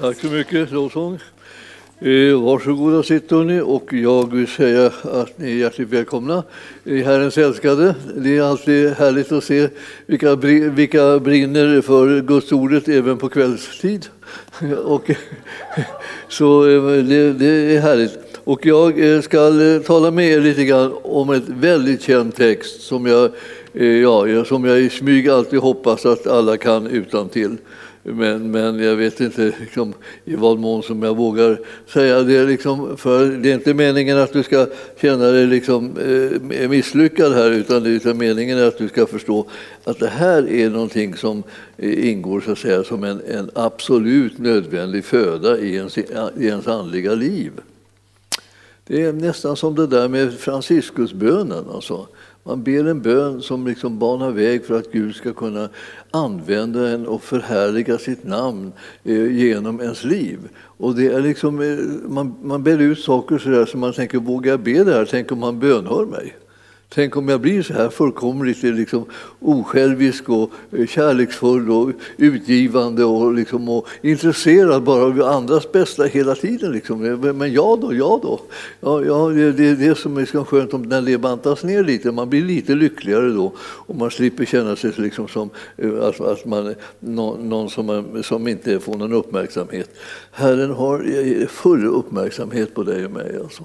Tack så mycket, lovsång. Eh, varsågoda sitt hörni och jag vill säga att ni är hjärtligt välkomna. Herrens älskade. Det är alltid härligt att se vilka, vilka brinner för Guds ordet även på kvällstid. och, så eh, det, det är härligt. Och jag eh, ska eh, tala med er lite grann om ett väldigt känd text som jag, ja, som jag i smyg alltid hoppas att alla kan utan till. Men, men jag vet inte liksom, i vad mån som jag vågar säga det. Liksom, för det är inte meningen att du ska känna dig liksom, eh, misslyckad här utan, utan meningen är att du ska förstå att det här är någonting som eh, ingår så att säga, som en, en absolut nödvändig föda i ens, i ens andliga liv. Det är nästan som det där med Franciscusbönen. Alltså. Man ber en bön som liksom banar väg för att Gud ska kunna använda en och förhärliga sitt namn eh, genom ens liv. Och det är liksom, eh, man, man ber ut saker så där som man tänker, vågar jag be det här? Tänk om han bönhör mig? Tänk om jag blir så här fullkomligt eh, liksom, osjälvisk och eh, kärleksfull och utgivande och, liksom, och intresserad bara av andras bästa hela tiden. Liksom. Eh, men jag då, jag då? Ja, ja, det är det som är så skönt om när det bantas ner lite. Man blir lite lyckligare då och man slipper känna sig liksom som att, att man någon som, som inte får någon uppmärksamhet. Herren har full uppmärksamhet på dig och mig. Alltså.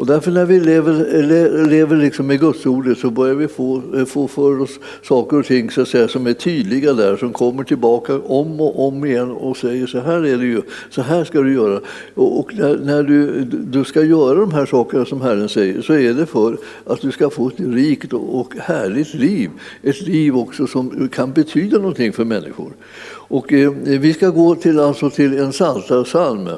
Och därför när vi lever, lever liksom med Gudsordet så börjar vi få, eh, få för oss saker och ting så att säga, som är tydliga där, som kommer tillbaka om och om igen och säger så här är det ju, så här ska du göra. Och, och när, när, du, du ska göra de här sakerna som Herren säger så är det för att du ska få ett rikt och härligt liv. Ett liv också som kan betyda någonting för människor. Och eh, vi ska gå till, alltså till en psaltarpsalm.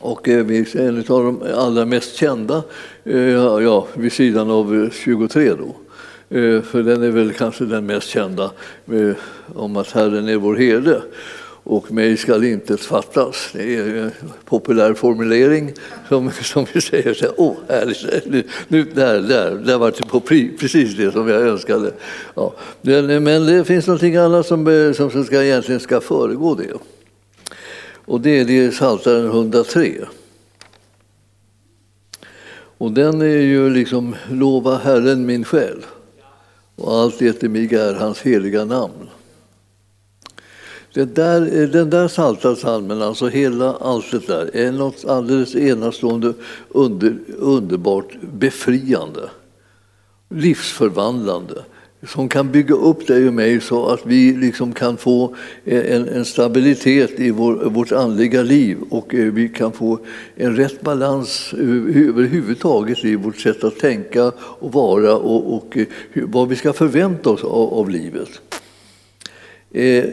Och eh, en av de allra mest kända, eh, ja, vid sidan av eh, 23 då. För den är väl kanske den mest kända om att Herren är vår herde och mig skall intet fattas. Det är en populär formulering som, som vi säger så här, åh härligt, nu, nu, där, där, där var det på precis det som jag önskade. Ja. Men, men det finns någonting annat som, som ska, egentligen ska föregå det. Och det är det Psaltaren 103. Och den är ju liksom Lova Herren min själ och allt det i mig är hans heliga namn. Det där, eh, den där psaltarpsalmen, alltså hela allt det där, är något alldeles enastående, under, underbart befriande, livsförvandlande som kan bygga upp dig och mig så att vi liksom kan få en, en stabilitet i vår, vårt andliga liv och eh, vi kan få en rätt balans överhuvudtaget i vårt sätt att tänka och vara och, och eh, vad vi ska förvänta oss av, av livet. Eh,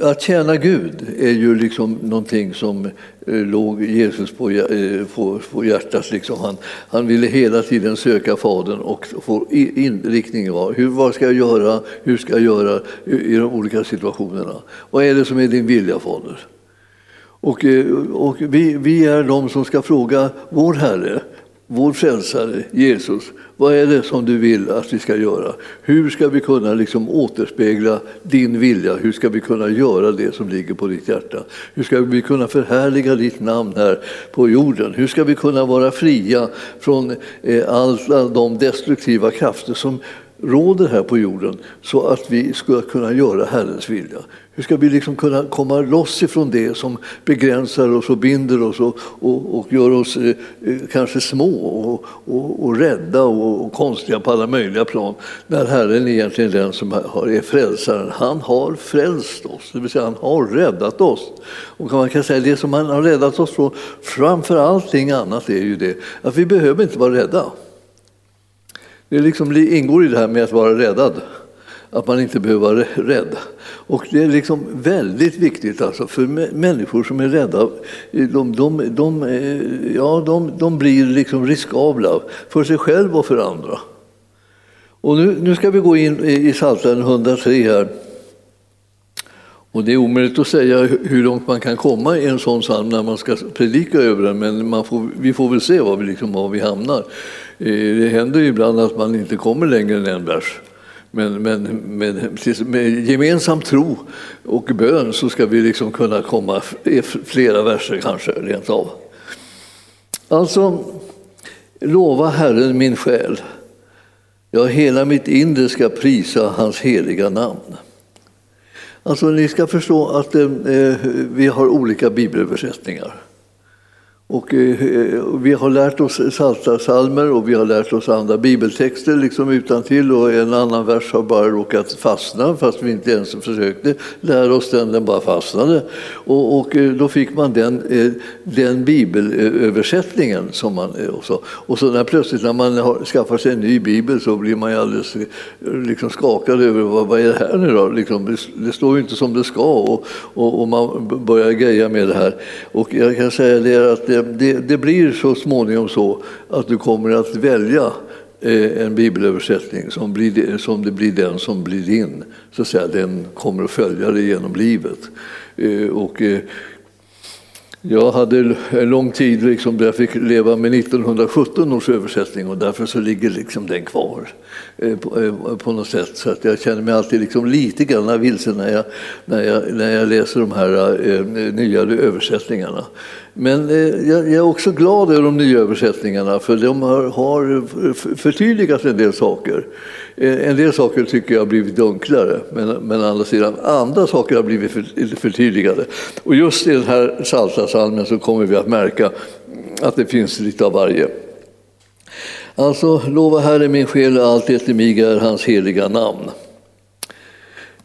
att tjäna Gud är ju liksom någonting som eh, låg Jesus på, eh, på, på hjärtat. Liksom. Han, han ville hela tiden söka Fadern och få inriktning Va? Hur, vad ska jag göra? Hur ska jag göra i de olika situationerna? Vad är det som är din vilja, Fader? Och, eh, och vi, vi är de som ska fråga vår Herre vår frälsare Jesus, vad är det som du vill att vi ska göra? Hur ska vi kunna liksom återspegla din vilja? Hur ska vi kunna göra det som ligger på ditt hjärta? Hur ska vi kunna förhärliga ditt namn här på jorden? Hur ska vi kunna vara fria från eh, alla de destruktiva krafter som råder här på jorden så att vi ska kunna göra Herrens vilja. Hur ska vi liksom kunna komma loss ifrån det som begränsar oss och binder oss och, och, och gör oss eh, eh kanske små och, och, och rädda och, konstiga på alla möjliga plan. När Herren egentligen är den som är frälsaren. Han har frälst oss, det vill säga han har räddat oss. Och man kan säga det som han har räddat oss från framför allting annat är ju det att vi behöver inte vara rädda. Det liksom ingår i det här med att vara räddad, att man inte behöver vara rädd. Och det är liksom väldigt viktigt alltså för människor som är rädda. Eh, de, de, de, eh, ja, de, de blir liksom riskabla för sig själva och för andra. Och nu, nu ska vi gå in i Psaltaren 103 här. Och det är omöjligt att säga hur långt man kan komma i en sån psalm när man ska predika över den, men man får, vi får väl se var vi, liksom, var vi hamnar. Eh, det händer ibland att man inte kommer längre än en vers. Men, men med, med gemensam tro och bön så ska vi liksom kunna komma flera verser kanske rent av. Alltså, lova Herren min själ. Ja, hela mitt inre ska prisa hans heliga namn. Alltså, ni ska förstå att eh, eh vi har olika bibelöversättningar. Och, eh, eh, och vi har lärt oss salta salmer och vi har lärt oss andra bibeltexter liksom utan till och en annan vers har bara råkat fastna fast vi inte ens försökte lära oss den, den bara fastnade. Och, och eh, då fick man den, den bibelöversättningen. Som man, och, så. och så när plötsligt när man har skaffar sig en ny bibel så blir man ju alldeles liksom skakad över vad, vad är det här nu då? Liksom, det, det står ju inte som det ska och, och, och man börjar greja med det här. Och jag kan säga det att det, det, blir så småningom så att du kommer att välja eh, en bibelöversättning som, blir, som det blir den som blir din. Så att säga, den kommer att följa dig genom livet. Eh, och, eh, jag hade en lång tid liksom där jag fick leva med 1917 års översättning och därför så ligger liksom den kvar på, på något sätt. Så att jag känner mig alltid liksom lite grann vilse när jag, när, jag, när jag läser de här nya nyare översättningarna. Men eh, jag är också glad över de nya översättningarna för de har förtydligat en del saker. Eh, en del saker tycker jag har blivit dunklare, men, men andra sidan, andra saker har blivit förtydligade. Och just i den här Psaltarpsalmen så kommer vi att märka att det finns lite av varje. Alltså, lova Herre min själ allt det mig är hans heliga namn.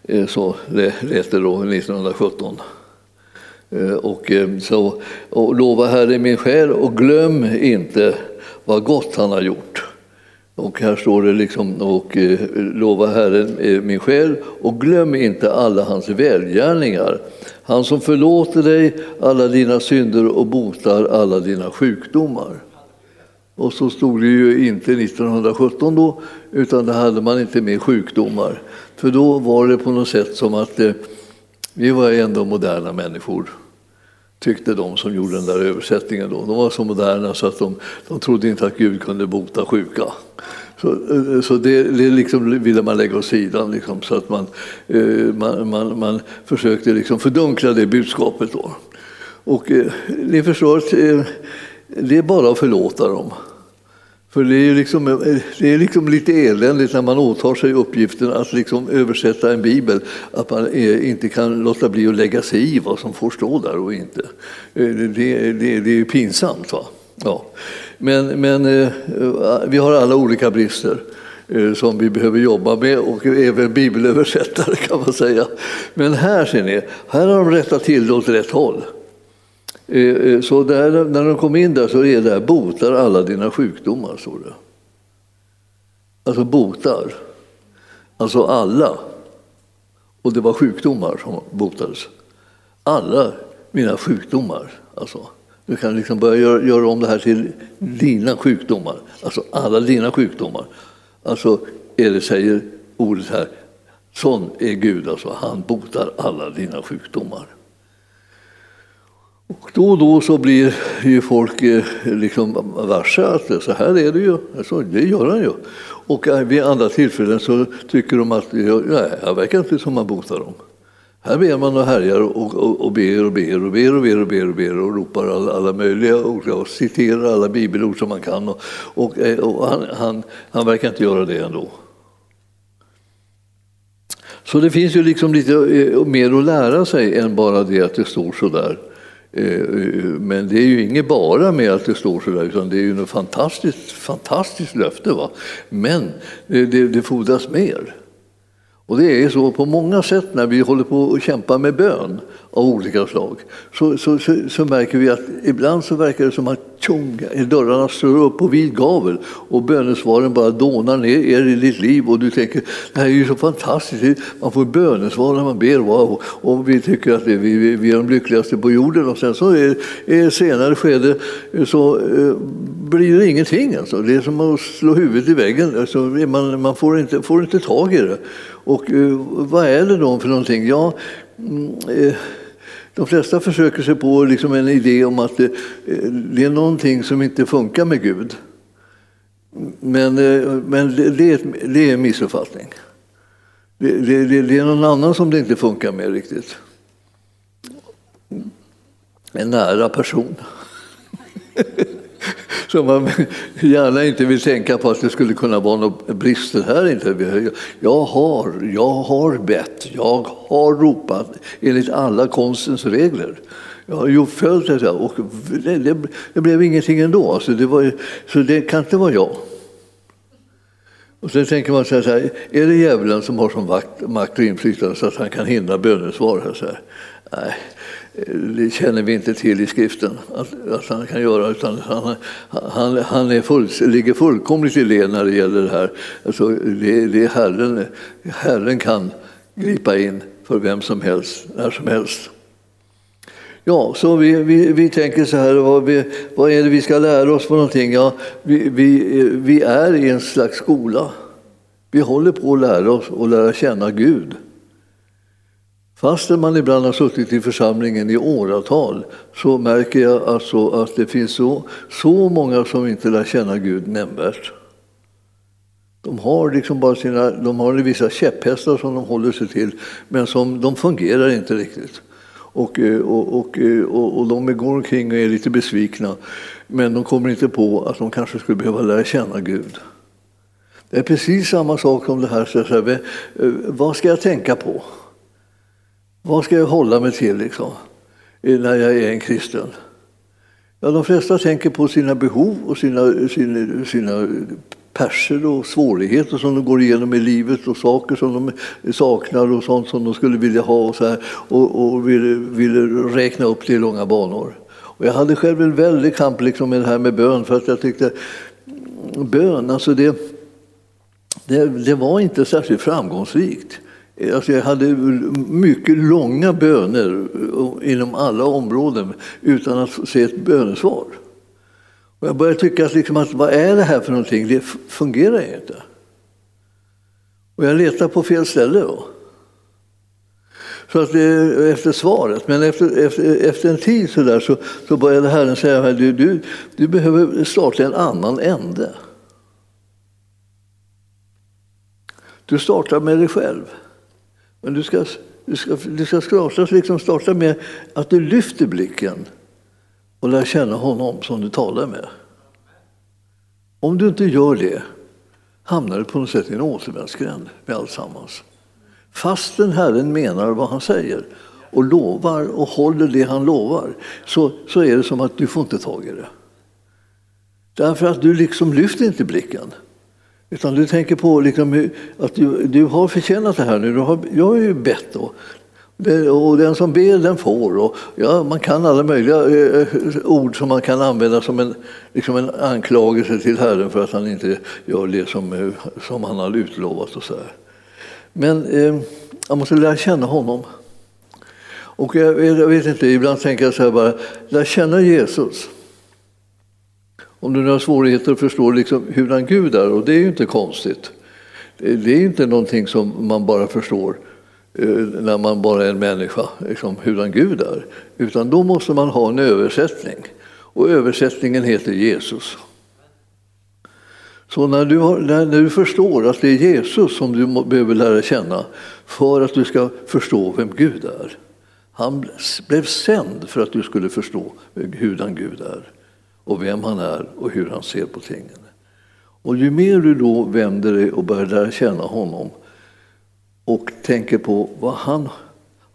Eh, så lät det då 1917. Eh, och, eh, så, och lova Herre min själ och glöm inte vad gott han har gjort. Och här står det liksom, och eh, lova Herren min själ och glöm inte alla hans välgärningar. Han som förlåter dig alla dina synder och botar alla dina sjukdomar. Och så stod det ju inte 1917 då, utan det hade man inte med sjukdomar. För då var det på något sätt som att vi var ändå moderna människor, tyckte de som gjorde den där översättningen. Då. De var så moderna så att de, de trodde inte att Gud kunde bota sjuka. Så, eh, så det, det liksom ville man lägga åt sidan, liksom, så att man, eh, man, man, man försökte liksom fördunkla det budskapet. Då. Och eh, ni förstår att det är bara att förlåta dem. För det är, liksom, det är liksom lite eländigt när man åtar sig uppgiften att liksom översätta en bibel, att man inte kan låta bli att lägga sig i vad som får stå där och inte. Eh, det, det, det är pinsamt. Va? Ja. Men, men eh, vi har alla olika brister eh, som vi behöver jobba med och även bibelöversättare kan man säga. Men här ser ni, här har de rättat till det åt rätt håll. Eh, eh, så där, när de kom in där så är det här botar alla dina sjukdomar, står det. Alltså botar. Alltså alla. Och det var sjukdomar som botades. Alla mina sjukdomar. Alltså. Du kan liksom börja göra, göra om det här till dina sjukdomar. Alltså alla dina sjukdomar. Alltså är det, säger ordet här, sån är Gud alltså. Han botar alla dina sjukdomar. Och då och då så blir ju folk eh, liksom varse att så här är det ju. Alltså, det gör han ju. Och eh, vid andra tillfällen så tycker de att nej, det verkar inte som man botar dem. Här ber man och härjar och, och, och ber och ber och ber och ber och ber och, ber och ropar alla, alla möjliga ord och citerar alla bibelord som man kan. Och, och, eh, och han, han, han verkar inte göra det ändå. Så det finns ju liksom lite mer att lära sig än bara det att det står så där. Eh, men det är ju inget bara med att det står så där, utan det är ju ett fantastiskt, fantastiskt löfte. Va? Men eh, det, det fordras mer. Och det är så på många sätt när vi håller på att kämpa med bön av olika slag. Så, så, så, så, märker vi att ibland så verkar det som att tjong, dörrarna slår upp på vid gavel och bönesvaren bara dånar ner i ditt liv och du tänker det här är ju så fantastiskt, man får bönesvar när man ber wow. och vi tycker att vi, vi, vi är de lyckligaste på jorden och sen så är, är senare skede så eh, blir det ingenting. Alltså. Det är som att slå huvudet i väggen, alltså, man, man får, inte, får inte tag i det. Och eh, vad är det då för någonting? Ja, mm, eh, de flesta försöker sig på liksom en idé om att det, det, är någonting som inte funkar med Gud. Men, eh, men det, är, det är en missuppfattning. Det, det, det är någon annan som det inte funkar med riktigt. En nära person. som man gärna inte vill tänka på att det skulle kunna vara några brister här. Inte. Jag har, jag har bett, jag har ropat enligt alla konstens regler. Jag har ju följt det och det, det, det, blev ingenting ändå. Alltså det var, så det kan inte vara jag. Och sen tänker man så här, är det djävulen som har sån makt och inflytande så att han kan hindra bönesvar? Här, så här? Nej, det känner vi inte till i skriften att, att han kan göra. Utan han, han, han är full, ligger fullkomligt i led när det gäller det här. Alltså, det, det är Herren, Herren kan gripa in för vem som helst, när som helst. Ja, så vi, vi, vi tänker så här, vad, vi, vad är det vi ska lära oss för någonting? Ja, vi, vi, vi är i en slags skola. Vi håller på att lära oss och lära känna Gud. Fastän man ibland har suttit i församlingen i åratal så märker jag alltså att det finns så, så många som inte lär känna Gud nämnvärt. De har, liksom bara sina, de har vissa käpphästar som de håller sig till, men som, de fungerar inte riktigt. Och, eh, och, och, eh, och, och de går omkring och är lite besvikna, men de kommer inte på att de kanske skulle behöva lära känna Gud. Det är precis samma sak som det här, så här eh, vad ska jag tänka på? Vad ska jag hålla mig till liksom, när jag är en kristen? Ja, de flesta tänker på sina behov och sina, sina, sina perser och svårigheter som de går igenom i livet och saker som de saknar och sånt som de skulle vilja ha och, så här, och, och ville, ville räkna upp det i långa banor. Och jag hade själv en väldig kamp liksom med det här med bön för att jag tyckte bön, alltså det, det, det var inte särskilt framgångsrikt. Alltså jag hade mycket långa böner inom alla områden utan att se ett bönesvar. Och jag började tycka att, liksom att vad är det här för någonting? Det fungerar inte. Och jag letade på fel ställe då. Så att det, efter svaret, men efter, efter, efter en tid så, där, så, så började Herren säga att du, du, du behöver starta en annan ände. Du startar med dig själv. Men du ska, du ska, du ska starta, liksom starta med att du lyfter blicken och lär känna honom som du talar med. Om du inte gör det hamnar du på något sätt i en återvändsgränd med alltsammans. Fastän Herren menar vad han säger och lovar och håller det han lovar så, så är det som att du får inte tag i det. Därför att du liksom lyfter inte blicken. Utan du tänker på liksom att du, du har förtjänat det här nu. Du har, jag har ju bett. Och, och den som ber, den får. Och, ja, man kan alla möjliga eh, eh, ord som man kan använda som en, liksom en anklagelse till Herren för att han inte gör det som, eh, som han har utlovat. Och så här. Men eh, jag måste lära känna honom. Och jag, jag, vet inte, ibland tänker jag så här bara, lära känna Jesus. Om du nu har svårigheter att förstå liksom hur han Gud är, och det är ju inte konstigt. Eh, det är inte någonting som man bara förstår eh, när man bara är en människa, liksom hurdan Gud är. Utan då måste man ha en översättning. Och översättningen heter Jesus. Så när du, har, när, när du förstår att det är Jesus som du behöver lära känna för att du ska förstå vem Gud är. Han blev sänd för att du skulle förstå hurdan Gud är och vem han är och hur han ser på tingen. Och ju mer du då vänder dig och börjar lära känna honom och tänker på vad han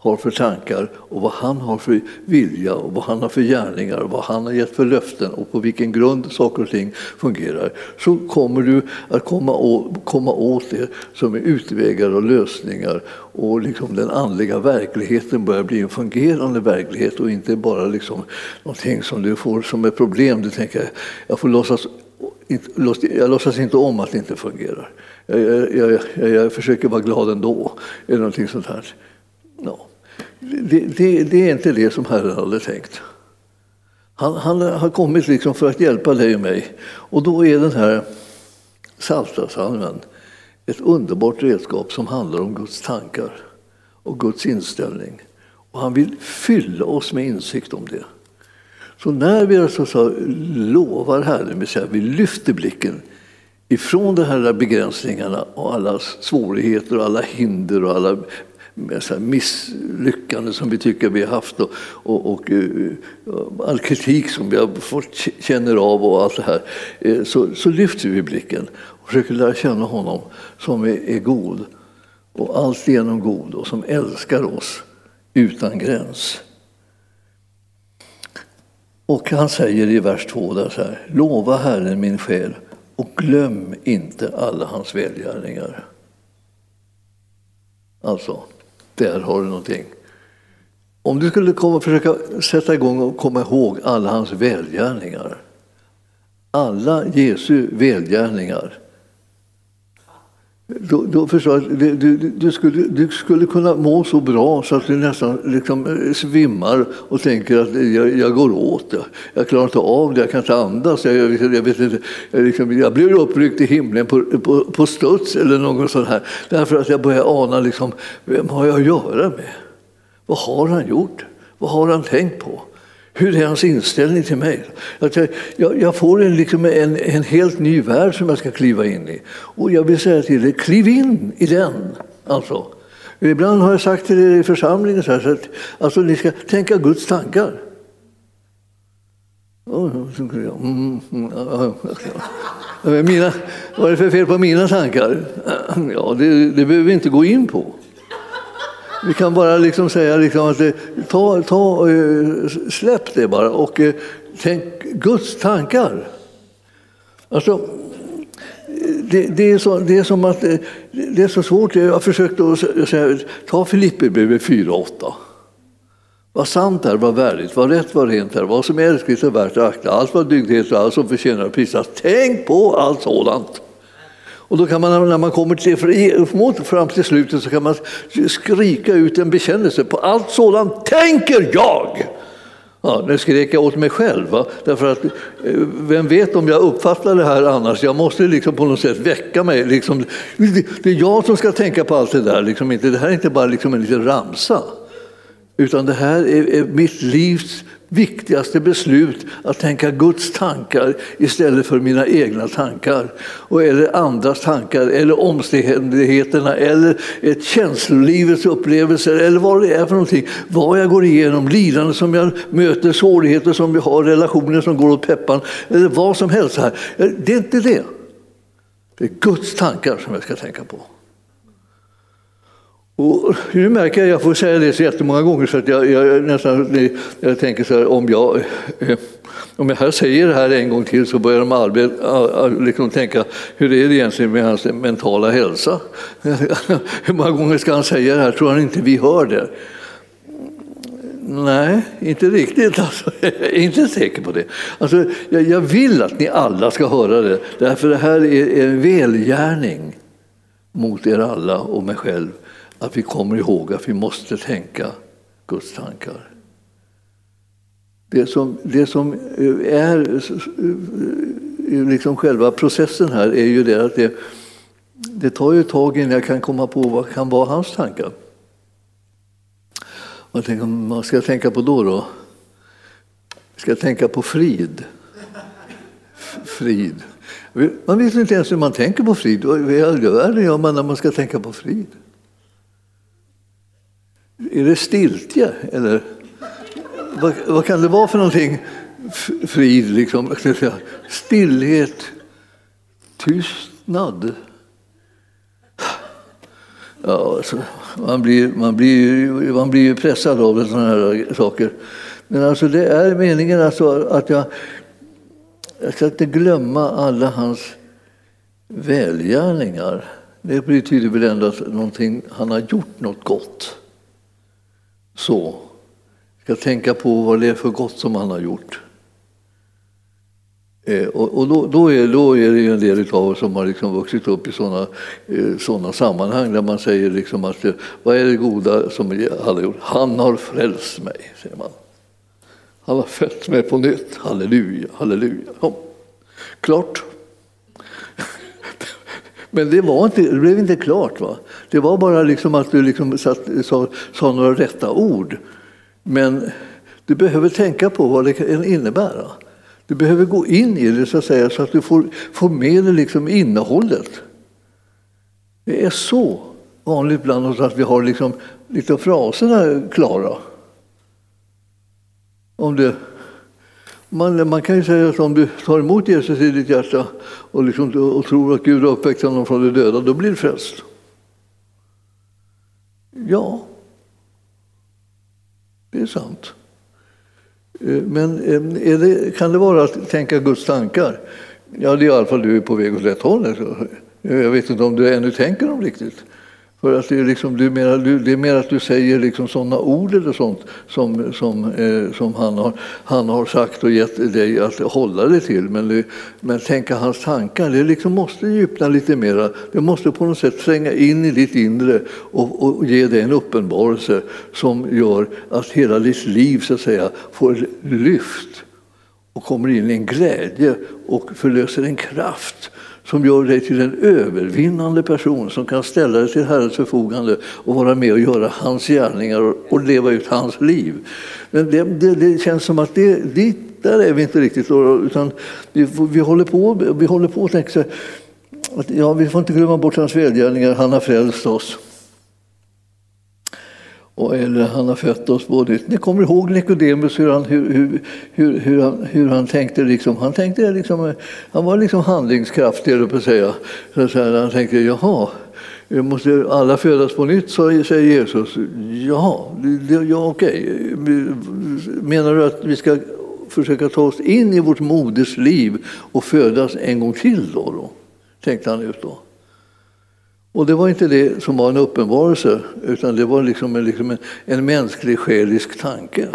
har för tankar och vad han har för vilja och vad han har för gärningar, och vad han har gett för löften och på vilken grund saker och ting fungerar så kommer du att komma åt, komma åt det som är utvägar och lösningar och liksom den andliga verkligheten börjar bli en fungerande verklighet och inte bara liksom någonting som du får som ett problem. Du tänker jag får låtsas jag låtsas inte om att det inte fungerar. Jag, jag, jag, jag försöker vara glad ändå. Eller någonting sånt här. No. Det, det, det, är inte det som Herren hade tänkt. Han, han har kommit liksom för att hjälpa dig och mig. Och då är den här Psaltarpsalmen ett underbart redskap som handlar om Guds tankar och Guds inställning. Och han vill fylla oss med insikt om det. Så när vi alltså så lovar Herren, vi, säger, vi lyfter blicken ifrån de här begränsningarna och alla svårigheter och alla hinder och alla misslyckanden som vi tycker vi har haft och, och, och, och all kritik som vi har fått känner av och allt det här, eh, så, så lyfter vi blicken och försöker lära känna honom som är, är god och alltigenom god och som älskar oss utan gräns. Och han säger i vers 2 där så här, lova Herren min själ och glöm inte alla hans välgärningar. Alltså, där har du någonting. Om du skulle komma och försöka sätta igång och komma ihåg alla hans välgärningar, alla Jesu välgärningar, då, då förstår jag, du, du, du, skulle, du skulle kunna må så bra så att du nästan liksom eh, svimmar och tänker att jag, jag går åt. Jag, jag klarar inte av det, jag kan inte andas. Jag, jag, jag vet inte, jag, liksom, jag blir uppryckt i himlen på, på, på studs eller något sånt här. Därför att jag börjar ana liksom, vem har jag att göra med? Vad har han gjort? Vad har han tänkt på? Hur är hans inställning till mig? Att jag, jag, får en, liksom en, en helt ny värld som jag ska kliva in i. Och jag vill säga till dig, kliv in i den. Alltså. Ibland har jag sagt till er i församlingen så, här, så att alltså, ni ska tänka Guds tankar. Mm, mm, mm, mina, vad är det för fel på mina tankar? Ja, det, det behöver vi inte gå in på. Vi kan bara liksom säga liksom att eh, ta, ta, eh, släpp det bara och eh, tänk Guds tankar. Alltså, det, det, är så, det är som att det är så svårt. Jag har försökt att säga, ta Filipperbrevet 4.8. Vad sant är, vad värdigt, vad rätt, vad rent är, vad som är älskligt och värt att akta, allt vad dygdighet och allt som förtjänar att prisas. Tänk på allt sådant! Och då kan man, när man kommer till, fram till slutet så kan man skrika ut en bekännelse på allt sådant tänker jag. Ja, nu skrek jag åt mig själv, va? därför att eh, vem vet om jag uppfattar det här annars? Jag måste liksom på något sätt väcka mig. Liksom, det är jag som ska tänka på allt det där, liksom inte, det här är inte bara liksom en liten ramsa. Utan det här är, är mitt livs viktigaste beslut att tänka Guds tankar istället för mina egna tankar. Och eller andras tankar, eller omständigheterna, eller ett känslolivets upplevelser, eller vad det är för någonting. Vad jag går igenom, lidande som jag möter, svårigheter som vi har, relationer som går åt peppan, eller vad som helst. här. Det är inte det. Det är Guds tankar som jag ska tänka på. Och nu märker jag, jag får säga det så jättemånga gånger så att jag, jag nästan jag tänker så här, om jag, eh, om jag här säger det här en gång till så börjar de aldrig, liksom tänka, hur är det egentligen med hans mentala hälsa? hur många gånger ska han säga det här? Tror han inte vi hör det? Nej, inte riktigt. Alltså, jag är inte säker på det. Alltså, jag, jag vill att ni alla ska höra det, därför det här är en välgärning mot er alla och mig själv att vi kommer ihåg att vi måste tänka Guds tankar. Det som, det som eh, är eh, eh, liksom själva processen här är ju det att det, det tar ju ett tag innan jag kan komma på vad kan vara hans tankar. Vad, tänker, vad ska jag tänka på då? då? Ska jag tänka på frid? Frid. Man vet inte ens hur man tänker på frid. Vad gör man när man ska tänka på frid? Är det stiltje? Eller vad, vad, kan det vara för någonting? Frid, liksom. Stillhet, tystnad. Ja, alltså, man, blir, man, blir, man blir pressad av sådana här saker. Men alltså det är meningen alltså att jag, jag ska inte glömma alla hans välgärningar. Det betyder väl ändå att han har gjort något gott så. Ska tänka på vad det är för gott som han har gjort. Eh, och, och då, då, är, då är det ju en del av oss som har liksom vuxit upp i sådana eh, såna sammanhang där man säger liksom att eh, vad är det goda som han har gjort? Han har frälst mig, säger man. Han har fött mig på nytt. Halleluja, halleluja. Ja. Klart. Men det, var inte, det blev inte klart. Va? Det var bara liksom att du liksom satt, sa, sa några rätta ord. Men du behöver tänka på vad det kan innebära. Du behöver gå in i det så att, säga, så att du får, får med dig liksom innehållet. Det är så vanligt bland oss att vi har liksom lite fraserna klara. Om du man, man kan ju säga att om du tar emot Jesus i ditt hjärta och, liksom, och tror att Gud har uppväckt honom från de döda, då blir du frälst. Ja, det är sant. Eh, men eh, det, kan det vara att tänka Guds tankar? Ja, det är i alla fall du är på väg åt rätt håll. Jag vet inte om du ännu tänker dem riktigt. För att det, är liksom, det, är mer, det är mer att du säger liksom sådana ord eller sånt som, som, eh, som han, har, han har sagt och gett dig att hålla dig till. Men, det, men tänka hans tankar, det liksom måste djupna lite mera. Det måste på något sätt tränga in i ditt inre och, och ge dig en uppenbarelse som gör att hela ditt liv så att säga, får lyft och kommer in i en glädje och förlöser en kraft som gör dig till en övervinnande person som kan ställa dig till Herrens förfogande och vara med och göra hans gärningar och leva ut hans liv. Men det, det, det känns som att det, dit, där är vi inte riktigt. Utan vi, vi håller på vi håller på att tänka att ja, vi får inte glömma bort hans välgärningar, han har frälst oss. Och, eller han har fött oss på nytt. Ni kommer ihåg Nikodemus, hur han, hur, hur, hur, hur, han, hur han tänkte. Liksom. Han, tänkte liksom, han var liksom handlingskraftig, på att säga. Så, så han tänkte, jaha, måste alla födas på nytt, säger Jesus. Jaha, ja, okej. Menar du att vi ska försöka ta oss in i vårt modersliv och födas en gång till då? då? Tänkte han ut då. Och det var inte det som var en uppenbarelse, utan det var liksom en, liksom en, en mänsklig själisk tanke.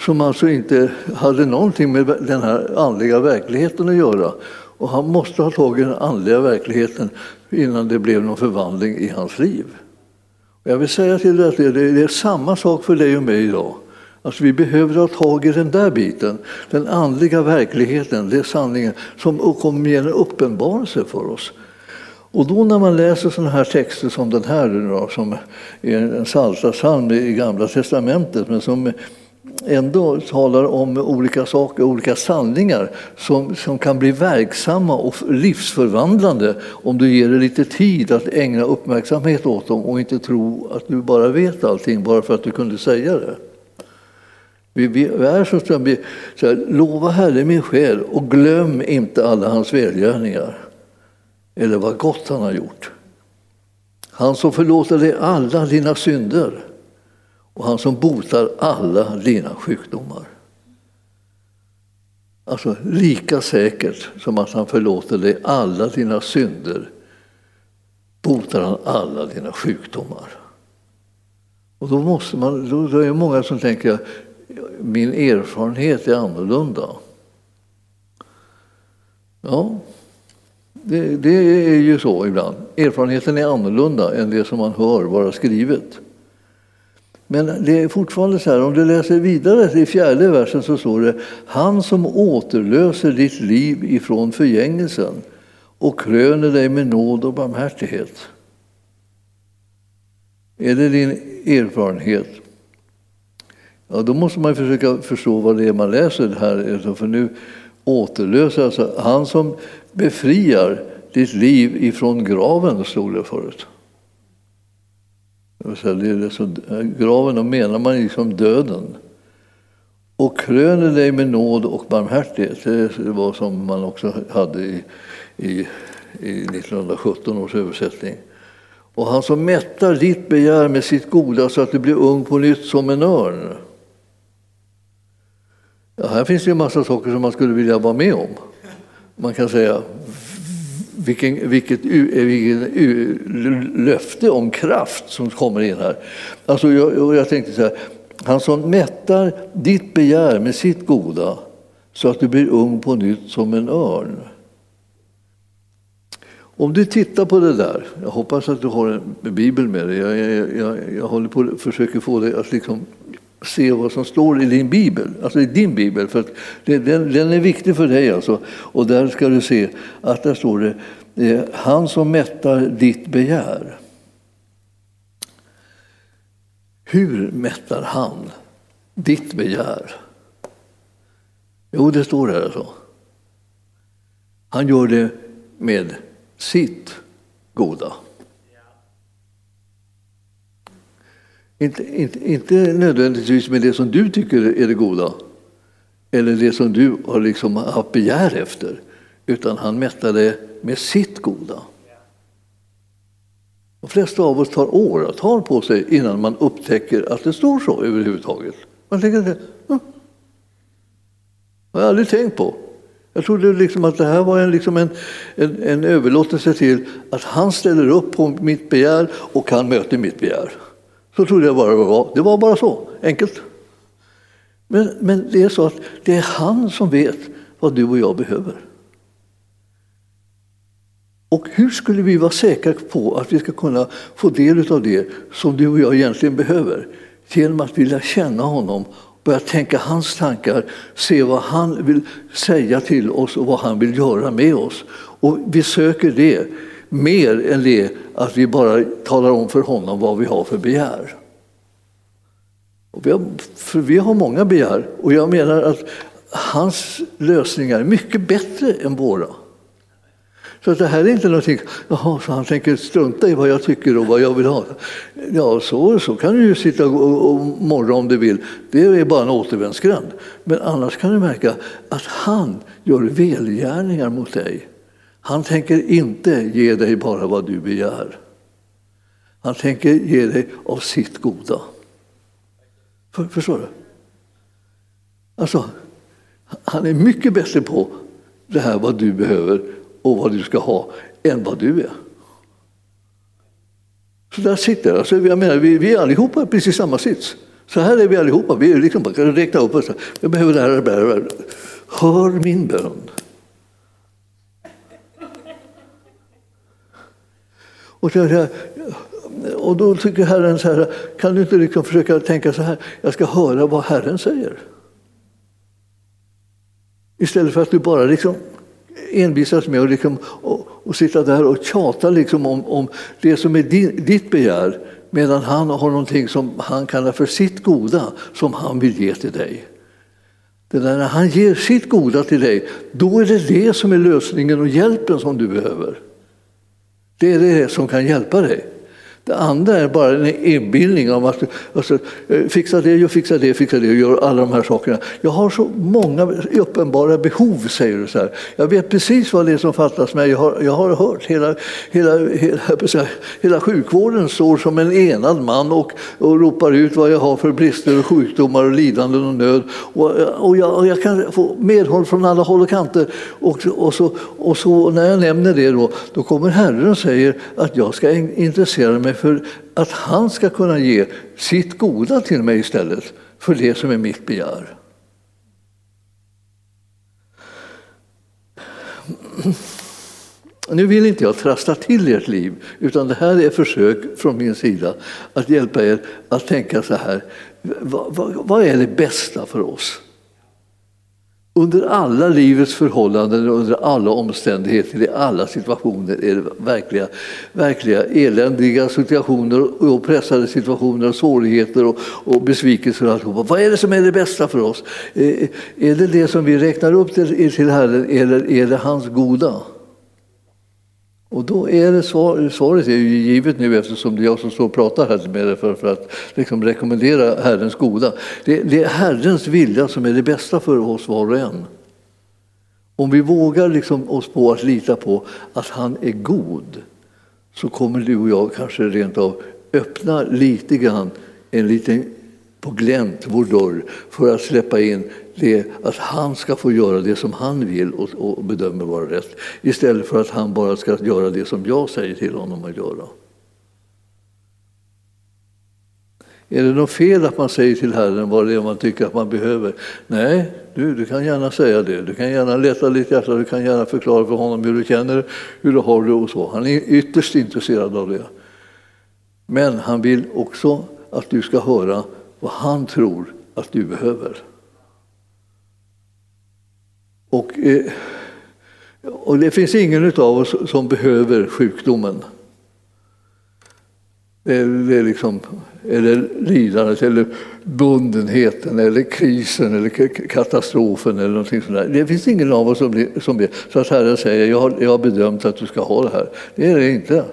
Som alltså inte hade någonting med den här andliga verkligheten att göra. Och han måste ha tagit den andliga verkligheten innan det blev någon förvandling i hans liv. Och jag vill säga till dig att det, det är samma sak för dig och mig idag. Alltså vi behöver ha tag i den där biten, den andliga verkligheten, det är sanningen, som kommer med en uppenbarelse för oss. Och då när man läser sådana här texter som den här, då, som är en psaltarpsalm i Gamla testamentet, men som ändå talar om olika saker, olika sanningar som, som kan bli verksamma och livsförvandlande om du ger dig lite tid att ägna uppmärksamhet åt dem och inte tro att du bara vet allting bara för att du kunde säga det. Vi, vi är så, så här, lova Herre min själ och glöm inte alla hans välgärningar eller vad gott han har gjort. Han som förlåter dig alla dina synder och han som botar alla dina sjukdomar. Alltså lika säkert som att han förlåter dig alla dina synder botar han alla dina sjukdomar. Och då, måste man, då är det många som tänker att min erfarenhet är annorlunda. Ja, det, det, är ju så ibland. Erfarenheten är annorlunda än det som man hör vara skrivet. Men det är fortfarande så här, om du läser vidare i fjärde versen så står det Han som återlöser ditt liv ifrån förgängelsen och kröner dig med nåd och barmhärtighet. Är det din erfarenhet? Ja, då måste man försöka förstå vad det är man läser här. För nu återlöser, alltså han som befriar ditt liv ifrån graven, stod det förut. Det är graven, då menar man liksom döden. Och kröner dig med nåd och barmhärtighet. Det var som man också hade i, i, i 1917 års översättning. Och han som mättar ditt begär med sitt goda så att du blir ung på nytt som en örn. Ja, här finns det en massa saker som man skulle vilja vara med om. Man kan säga vilken, vilket, vilket löfte om kraft som kommer in här. Alltså jag, jag tänkte så här, han som mättar ditt begär med sitt goda så att du blir ung på nytt som en örn. Om du tittar på det där, jag hoppas att du har en bibel med dig, jag, jag, jag, jag håller på att försöka få dig att liksom se vad som står i din bibel, alltså i din bibel, för den, den, är viktig för dig. Alltså. Och där ska du se att där står det, det han som mättar ditt begär. Hur mättar han ditt begär? Jo, det står här alltså. Han gör det med sitt goda. Inte, inte, inte nödvändigtvis med det som du tycker är det goda eller det som du har liksom haft begär efter, utan han mättar det med sitt goda. De flesta av oss tar åratal på sig innan man upptäcker att det står så överhuvudtaget. Man tänker att det hm, har jag aldrig tänkt på. Jag trodde liksom att det här var en, liksom en, en, en överlåtelse till att han ställer upp på mitt begär och han möter mitt begär. Så trodde jag bara det var. Det var bara så, enkelt. Men, men det är så att det är han som vet vad du och jag behöver. Och hur skulle vi vara säkra på att vi ska kunna få del av det som du och jag egentligen behöver? Genom att vilja känna honom, börja tänka hans tankar, se vad han vill säga till oss och vad han vill göra med oss. Och vi söker det mer än det att vi bara talar om för honom vad vi har för begär. Och vi har, för vi har många begär och jag menar att hans lösningar är mycket bättre än våra. Så det här är inte någonting, jaha, så han tänker strunta i vad jag tycker och vad jag vill ha. Ja, så, så kan du ju sitta och, och morra om du vill. Det är bara en återvändsgränd. Men annars kan du märka att han gör välgärningar mot dig. Han tänker inte ge dig bara vad du begär. Han tänker ge dig av sitt goda. För, förstår du? Alltså, han är mycket bättre på det här vad du behöver och vad du ska ha än vad du är. Så där sitter alltså, jag menar, vi, vi är allihopa i precis samma sits. Så här är vi allihopa. Vi liksom bara kan räkna upp oss. Jag behöver det här, det här. Hör min bön. Och så, och då tycker Herren så här, kan du inte liksom försöka tänka så här, jag ska höra vad Herren säger. Istället för att du bara liksom envisas med att liksom, och, och sitta där och tjata liksom om, om det som är din, ditt begär medan han har någonting som han kallar för sitt goda som han vill ge till dig. Det där när han ger sitt goda till dig, då är det det som är lösningen och hjälpen som du behöver. Det är det som kan hjälpa dig. Det andra är bara en inbildning om att alltså, eh, fixa det, jag fixar det, fixa det och gör alla de här sakerna. Jag har så många uppenbara behov, säger du. Så här. Jag vet precis vad det är som fattas mig. Jag har, jag har hört hela, hela, hela, hela sjukvården står som en enad man och, och ropar ut vad jag har för brister och sjukdomar och lidanden och nöd. Och, och, jag, och jag kan få medhåll från alla håll och kanter. Och, och, så, och så när jag nämner det då, då kommer Herren och säger att jag ska intressera mig för att han ska kunna ge sitt goda till mig istället för det som är mitt begär. Nu vill inte jag trassla till ert liv, utan det här är försök från min sida att hjälpa er att tänka så här. Vad, vad, vad är det bästa för oss? Under alla livets förhållanden, under alla omständigheter, i alla situationer är det verkliga, verkliga eländiga situationer och pressade situationer och svårigheter och, och besvikelser. Och alltihopa. Vad är det som är det bästa för oss? Eh, eh, är det det som vi räknar upp till, till Herren eller är det hans goda? Och då är det svar, svaret är ju givet nu eftersom det är jag som står och pratar här med er för, för att liksom rekommendera Herrens goda. Det, det, är Herrens vilja som är det bästa för oss var och en. Om vi vågar liksom oss på att lita på att han är god så kommer du och jag kanske rent av öppna lite grann en liten på glänt vår dörr för att släppa in det att han ska få göra det som han vill och, och bedömer vara rätt istället för att han bara ska göra det som jag säger till honom att göra. Är det något fel att man säger till Herren vad det är man tycker att man behöver? Nej, du, du kan gärna säga det. Du kan gärna leta ditt hjärta, du kan gärna förklara för honom hur du känner, hur du har det och så. Han är ytterst intresserad av det. Men han vill också att du ska höra vad han tror att du behöver. Och, eh, och det finns ingen av oss som behöver sjukdomen. Det är, det är liksom eller lidandet eller bundenheten eller krisen eller katastrofen eller någonting sånt där. Det finns ingen av oss som, som ber så att Herren säger jag har, jag har bedömt att du ska ha det här. Det är det inte.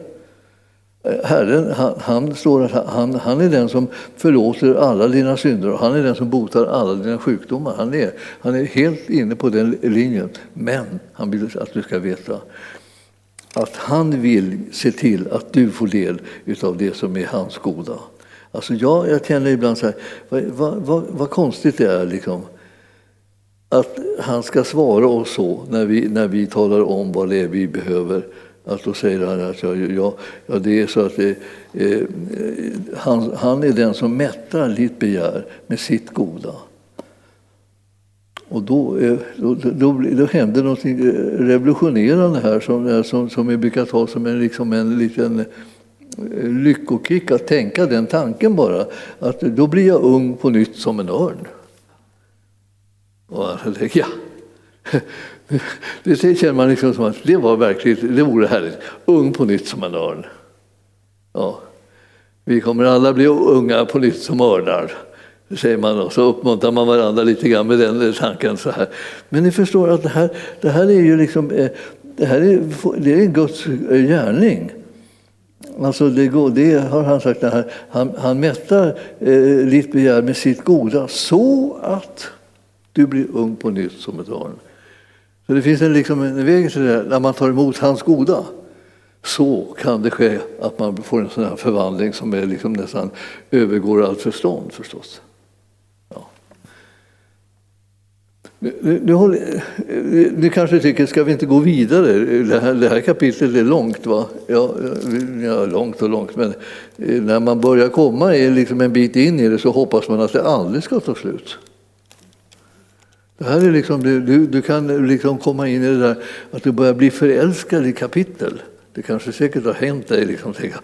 Eh, Herren han, han, står att han, han är den som förlåter alla dina synder och han är den som botar alla dina sjukdomar. Han är, han är helt inne på den linjen. Men han vill att du ska veta att han vill se till att du får del av det som är hans goda. Alltså jag, jag känner ibland så här, vad, vad, vad, vad konstigt det är liksom, att han ska svara oss så när vi, när vi talar om vad det är vi behöver. Att då säger han att ja, ja, ja, det är så att det, eh, han, han är den som mättar ditt begär med sitt goda. Och då, eh, då, då, då händer något eh, revolutionerande här som, eh, som, som vi brukar ta som en, liksom en liten lyckokick att tänka den tanken bara. Att då blir jag ung på nytt som en örn. Och jag tänkte, ja. Det känner man liksom som att det var verkligt, det vore härligt. Ung på nytt som en örn. Ja. Vi kommer alla bli unga på nytt som örnar säger man och så uppmuntrar man varandra lite grann med den tanken. Så här. Men ni förstår att det här, det här är ju liksom, eh, det här är, det är Guds eh, gärning. Alltså det, går, det har han sagt, här, han, han mättar eh, ditt begär med sitt goda så att du blir ung på nytt som ett barn. Så det finns en, liksom en väg till det när man tar emot hans goda så kan det ske att man får en sån här förvandling som är liksom nästan övergår allt förstånd förstås. Nu du, eh, nu kanske tycker, ska vi inte gå vidare? Det här, det här kapitlet är långt, va? Ja, ja, långt och långt, men eh, när man börjar komma liksom en bit in i det så hoppas man att det aldrig ska ta slut. Det här är liksom, du, du kan liksom komma in i det där att du börjar bli förälskad i kapitel. Det kanske säkert har hänt dig. Liksom, tänka,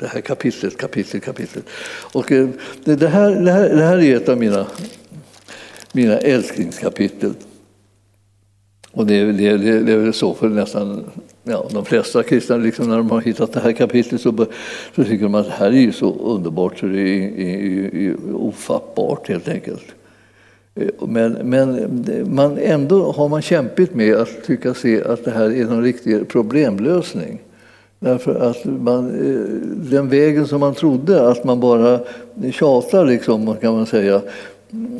det här kapitlet, kapitlet, kapitlet. Och eh, det, det, här, det, här, det här är ett av mina mina älsklingskapitel. Och det, det, det, det är väl så för nästan ja, de flesta kristna, liksom när de har hittat det här kapitlet så, så tycker de att det här är ju så underbart så det är, är, är ofattbart helt enkelt. Men, men man, ändå har man kämpigt med att tycka se att det här är någon riktig problemlösning. Därför att man, eh, den vägen som man trodde, att man bara tjatar, liksom, kan man säga,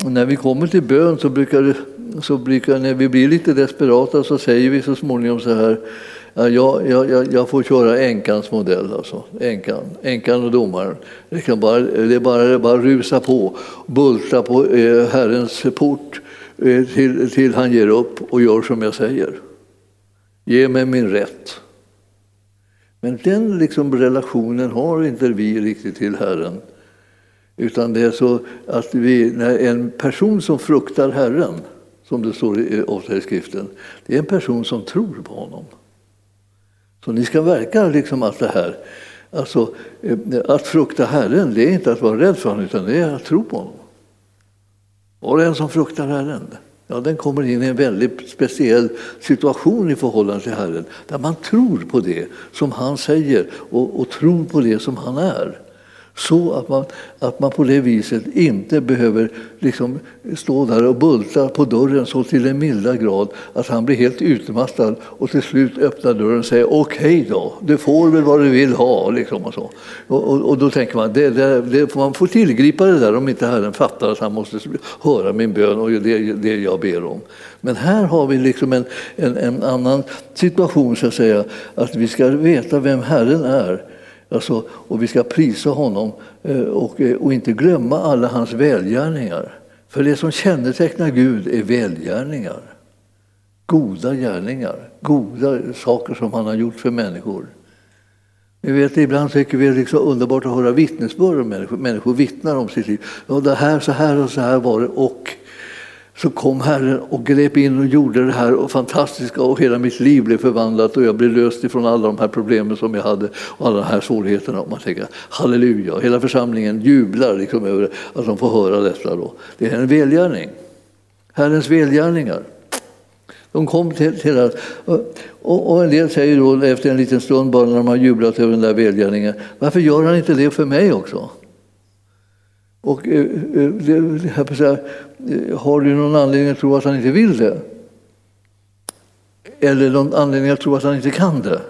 när vi kommer till bön så brukar, så brukar när vi blir lite desperata så säger vi så småningom så här jag, jag, jag får köra änkans modell, alltså. änkan, änkan och domaren. Det, kan bara, det är bara, det bara rusa på, bulta på eh, Herrens port eh, till, till han ger upp och gör som jag säger. Ge mig min rätt. Men den liksom relationen har inte vi riktigt till Herren. Utan det är så att vi, när en person som fruktar Herren, som det står ofta i skriften, det är en person som tror på honom. Så ni ska verka liksom att det här, alltså eh, att frukta Herren, det är inte att vara rädd för honom, utan det är att tro på honom. Och den som fruktar Herren, ja, den kommer in i en väldigt speciell situation i förhållande till Herren, där man tror på det som han säger och, och tror på det som han är. Så att man, att man på det viset inte behöver liksom stå där och bulta på dörren så till den milda grad att han blir helt utmattad och till slut öppnar dörren och säger okej okay då, du får väl vad du vill ha. Liksom och, så. Och, och, och då tänker man det, det, det, man får tillgripa det där om inte Herren fattar att han måste höra min bön och det, det jag ber om. Men här har vi liksom en, en, en annan situation, så att säga, att vi ska veta vem Herren är Alltså, och vi ska prisa honom eh, och, eh, och inte glömma alla hans välgärningar. För det som kännetecknar Gud är välgärningar. Goda gärningar, goda saker som han har gjort för människor. Ni vet, ibland tycker vi det är liksom underbart att höra vittnesbörd om människor. Människor vittnar om sitt liv. Ja, det här, så här och så här var det. Och så kom Herren och grep in och gjorde det här och fantastiska och hela mitt liv blev förvandlat och jag blev löst ifrån alla de här problemen som jag hade och alla de här svårigheterna. Och man tänker halleluja, hela församlingen jublar liksom över att de får höra detta. Då. Det är en välgärning, Herrens välgärningar. De kom till, till att, och, och en del säger då efter en liten stund bara när de har jublat över den där välgärningen, varför gör han inte det för mig också? Och eh, eh det, jag säga, eh, har du någon anledning att tro att han inte vill det? Eller någon anledning att tro att han inte kan det?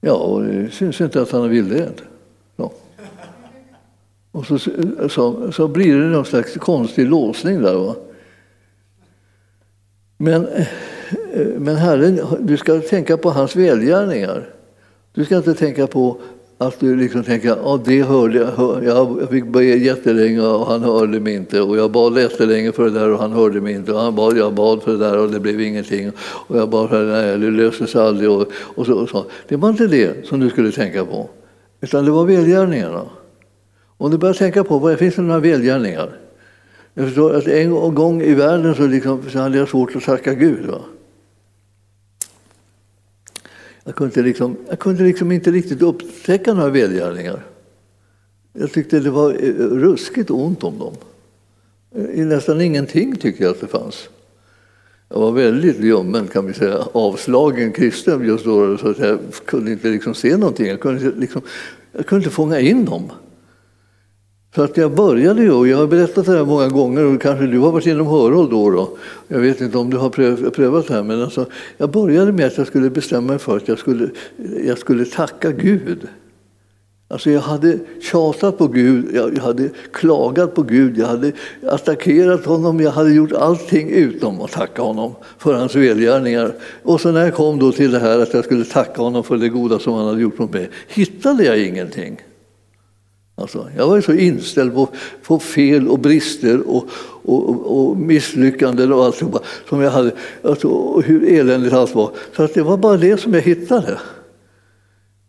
Ja, och det syns inte att han vill det. Ja. Och så, eh, så, så blir det någon slags konstig låsning där. Va? Men, men Herren, du ska tänka på hans välgärningar. Du ska inte tänka på att du liksom tänker att det hörde jag, jag fick be jättelänge och han hörde mig inte. Och jag bad jättelänge för det där och han hörde mig inte. Och han bad, jag bad för det där och det blev ingenting. Och jag bad för det där, det löste sig aldrig. Och, och, så, och så. Det var inte det som du skulle tänka på. Utan det var välgärningarna. Om du börjar tänka på vad det finns det några välgärningar. Jag förstår att en gång i världen så, liksom, så hade jag svårt att tacka Gud. Va? Jag kunde, liksom, jag kunde liksom inte riktigt upptäcka några välgärningar. Jag tyckte det var eh, ruskigt ont om dem. I nästan ingenting tyckte jag att det fanns. Jag var väldigt ljummen, kan vi säga, avslagen kristen just då, så att jag kunde inte liksom se någonting. Jag kunde, liksom, jag kunde inte fånga in dem. För att jag började ju, och jag har berättat det här många gånger och kanske du har varit inom hörhåll då, då. Jag vet inte om du har prövat det här men alltså, jag började med att jag skulle bestämma mig för att jag skulle, jag skulle tacka Gud. Alltså jag hade tjatat på Gud, jag hade klagat på Gud, jag hade attackerat honom, jag hade gjort allting utom att tacka honom för hans välgärningar. Och så när jag kom då till det här att jag skulle tacka honom för det goda som han hade gjort mot mig, hittade jag ingenting. Alltså, jag var så inställd på, på fel och brister och, och, och misslyckanden och allt som jag hade, alltså, och hur eländigt allt var. Så att det var bara det som jag hittade.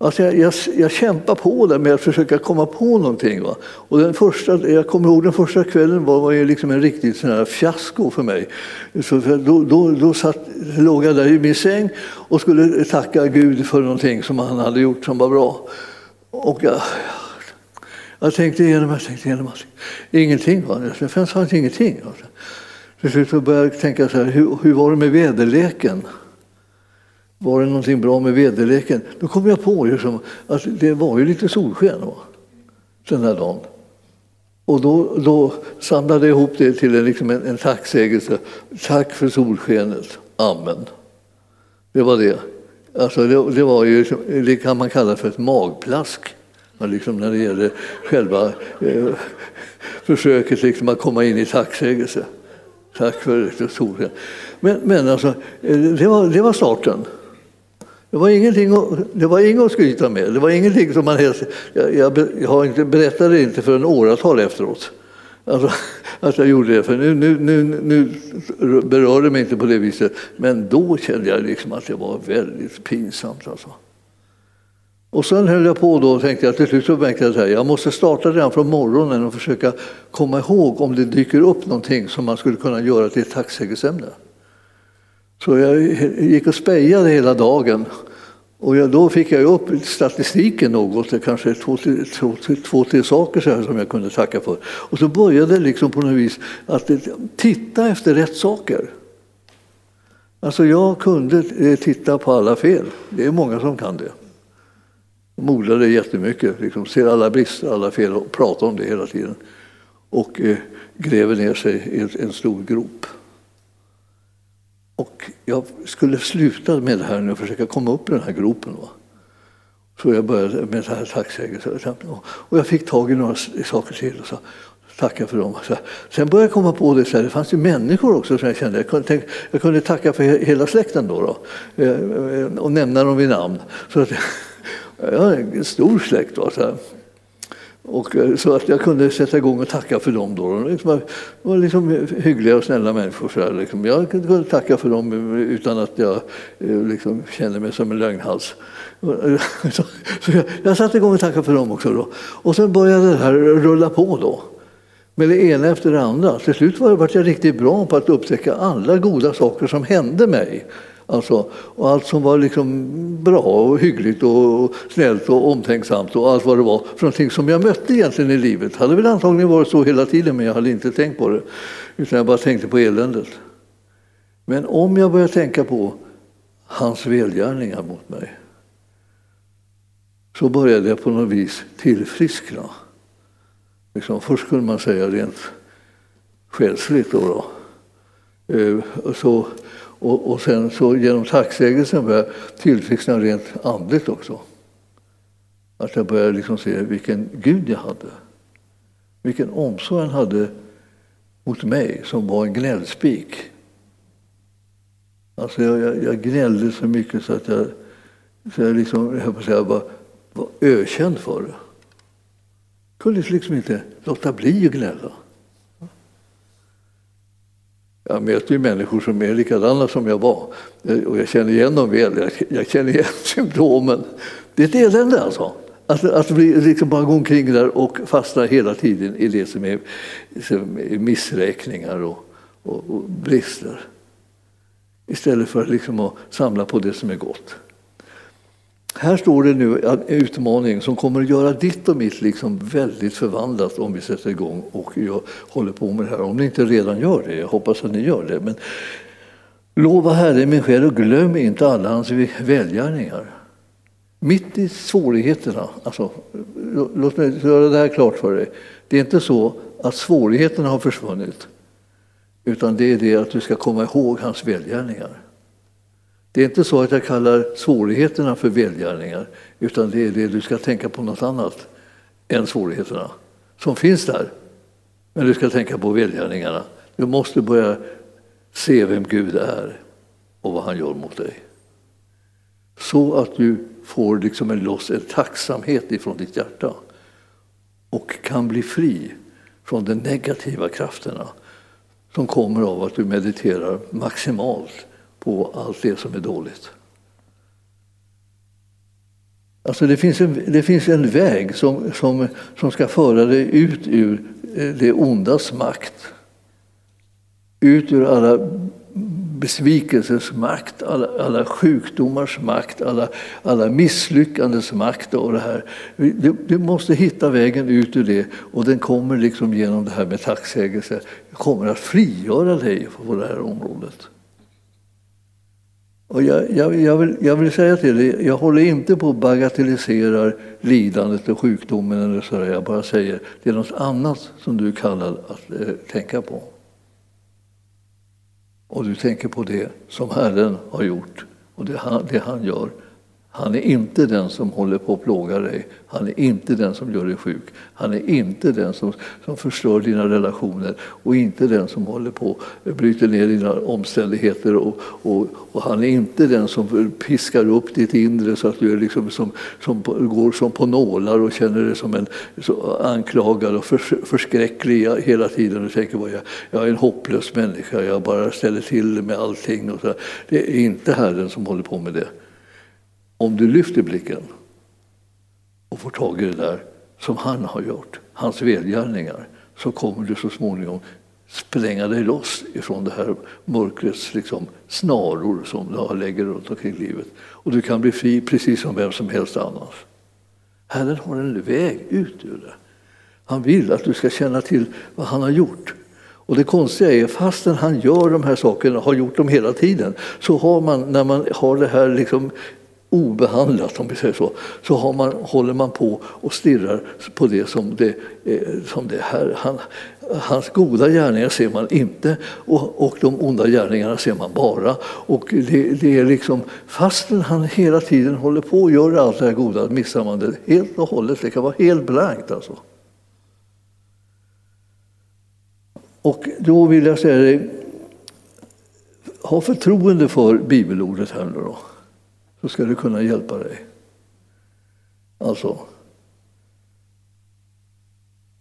Alltså jag, jag, jag kämpade på där med att försöka komma på någonting. Va? Och den första, jag kommer ihåg den första kvällen var, var ju liksom en riktigt sån här fiasko för mig. Så för då, då, då satt, låg jag där i min säng och skulle tacka Gud för någonting som han hade gjort som var bra. Och jag, jag tänkte igenom, jag tänkte igenom allting. Ingenting var det. Det fanns ingenting. Till slut började jag tänka så här, hur, hur var det med väderleken? Var det någonting bra med väderleken? Då kom jag på liksom, att det var ju lite solsken va? den här dagen. Och då, då samlade jag ihop det till en, liksom en, en tacksägelse. Tack för solskenet. Amen. Det var det. Alltså det, det var ju, liksom, det kan man kalla för ett magplask men liksom när det gäller själva eh, försöket liksom att komma in i tacksägelse. Tack för solen. Men, men alltså, eh, det var, det var starten. Det var, ingenting att, det var inget att skryta med. Det var ingenting som man helst, jag, jag, jag har inte, berättade inte för en åratal efteråt. Alltså, att jag gjorde det, för nu, nu, nu, nu berörde det mig inte på det viset. Men då kände jag liksom att det var väldigt pinsamt. Alltså. Och sen höll jag på då och tänkte jag till slut så märkte jag att jag måste starta redan från morgonen och försöka komma ihåg om det dyker upp någonting som man skulle kunna göra till ett tacksägelseämne. Så jag gick och spejade hela dagen. Och jag, då fick jag upp statistiken något, kanske två, två, två tre saker så som jag kunde tacka för. Och så började jag liksom på något vis att titta efter rätt saker. Alltså jag kunde eh, titta på alla fel. Det är många som kan det. De det jättemycket, liksom, ser alla brister, alla fel och pratar om det hela tiden. Och eh, gräver ner sig i en, en stor grop. Och jag skulle sluta med det här nu och försöka komma upp i den här gropen. Va? Så jag började med det här tacksägelsen. Och jag fick tag i några saker till och så för dem. Sen började jag komma på det, så här, det fanns ju människor också som jag kände. Jag kunde, tänka, jag kunde tacka för hela släkten då, då eh, eh, och nämna dem vid namn. Så att, jag har en stor släkt. Va, så, och, eh, så att jag kunde sätta igång och tacka för dem. Då. De liksom, var liksom hyggliga och snälla människor. Så här, liksom. Jag kunde tacka för dem eh, utan att jag eh, liksom, kände mig som en lögnhals. Så, så jag, jag satte igång och tackade för dem också. Då. Och sen började det här rulla på. då med det ena efter det andra. Till slut var jag riktigt bra på att upptäcka alla goda saker som hände mig. Alltså, och allt som var liksom bra och hyggligt och snällt och omtänksamt och allt vad det var för någonting som jag mötte egentligen i livet. hade väl antagligen varit så hela tiden men jag hade inte tänkt på det. Utan jag bara tänkte på eländet. Men om jag börjar tänka på hans välgärningar mot mig så började jag på något vis tillfriskna. Liksom, först skulle man säga rent själsligt. Då, då. Eh, så, och, och sen så genom tacksägelsen började jag tillfriskna rent andligt också. Att jag började liksom se vilken Gud jag hade. Vilken omsorg han hade mot mig som var en gnällspik. Alltså jag, jag, jag gnällde så mycket så att jag, så jag, liksom, jag säga, var, var ökänd för det. Jag kunde liksom inte låta bli att gnälla. Jag möter ju människor som är likadana som jag var eh, och jag känner igen dem väl. Jag känner igen symptomen. Det är ett elände alltså. Att, att liksom bara gå omkring där och fastna hela tiden i det som är, som är missräkningar och, och, och, brister. Istället för liksom att samla på det som är gott. Här står det nu en utmaning som kommer att göra ditt och mitt liksom väldigt förvandlat om vi sätter igång och jag håller på med det här. Om ni inte redan gör det, jag hoppas att ni gör det. Men lova Herren min själ och glöm inte alla hans välgärningar. Mitt i svårigheterna, alltså, låt mig göra det här klart för dig. Det är inte så att svårigheterna har försvunnit, utan det är det att du ska komma ihåg hans välgärningar. Det är inte så att jag kallar svårigheterna för välgärningar, utan det är det du ska tänka på något annat än svårigheterna som finns där. Men du ska tänka på välgärningarna. Du måste börja se vem Gud är och vad han gör mot dig. Så att du får liksom en loss, en tacksamhet ifrån ditt hjärta och kan bli fri från de negativa krafterna som kommer av att du mediterar maximalt på allt det som är dåligt. Alltså det, finns en, det finns en väg som, som, som ska föra dig ut ur eh, det ondas makt. Ut ur alla besvikelsers makt, alla, alla sjukdomars makt, alla, alla misslyckandes makt och det här. Du, du, måste hitta vägen ut ur det och den kommer liksom genom det här med tacksägelse. kommer att frigöra dig på det här området. Och jag, jag, jag, vill, jag vill säga till dig, jag håller inte på att bagatellisera lidandet och sjukdomen. Eller så Jag bara säger det är något annat som du kallar att eh, tänka på. Och du tänker på det som Herren har gjort och det han, det han gör han är inte den som håller på att plåga dig. Han är inte den som gör dig sjuk. Han är inte den som, som förstör dina relationer och inte den som håller på att bryta ner dina omständigheter. Och, och, och, han är inte den som piskar upp ditt inre så att du är liksom som, som går som på nålar och känner dig som en så anklagad och förs, förskräcklig hela tiden och tänker att jag, jag är en hopplös människa, jag bara ställer till med allting. Och så. Det är inte Herren som håller på med det. Om du lyfter blicken och får tag i det där som han har gjort, hans välgärningar, så kommer du så småningom spränga dig loss ifrån det här mörkrets liksom, snaror som du lägger runt omkring livet. Och du kan bli fri precis som vem som helst annars. Herren har en väg ut ur det. Han vill att du ska känna till vad han har gjort. Och det konstiga är, fastän han gör de här sakerna, har gjort dem hela tiden, så har man, när man har det här liksom obehandlat, om vi säger så, så har man, håller man på och stirrar på det som det, eh, som det här. Han, hans goda gärningar ser man inte och, och de onda gärningarna ser man bara. Och det, det, är liksom, fastän han hela tiden håller på och gör allt det här goda missar man det helt och hållet. Det kan vara helt blankt alltså. Och då vill jag säga dig, ha förtroende för bibelordet här nu då så ska det kunna hjälpa dig. Alltså,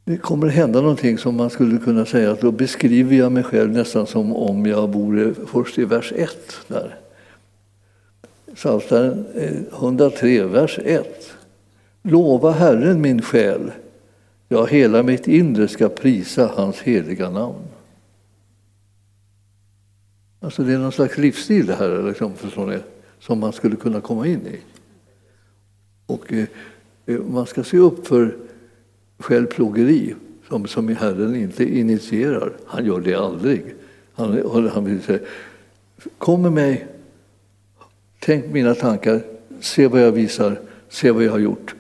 det kommer att hända någonting som man skulle kunna säga att då beskriver jag mig själv nästan som om jag vore först i vers 1 där. Psaltaren eh, 103, vers 1. Lova Herren min själ, ja, hela mitt inre ska prisa hans heliga namn. Alltså det är någon slags livsstil det här, liksom, förstår ni? Som man skulle kunna komma in i. Och eh, eh, man ska se upp för självplågeri som, som Herren inte initierar. Han gör det aldrig. Han, han vill säga, kom med mig, tänk mina tankar, se vad jag visar, se vad jag har gjort.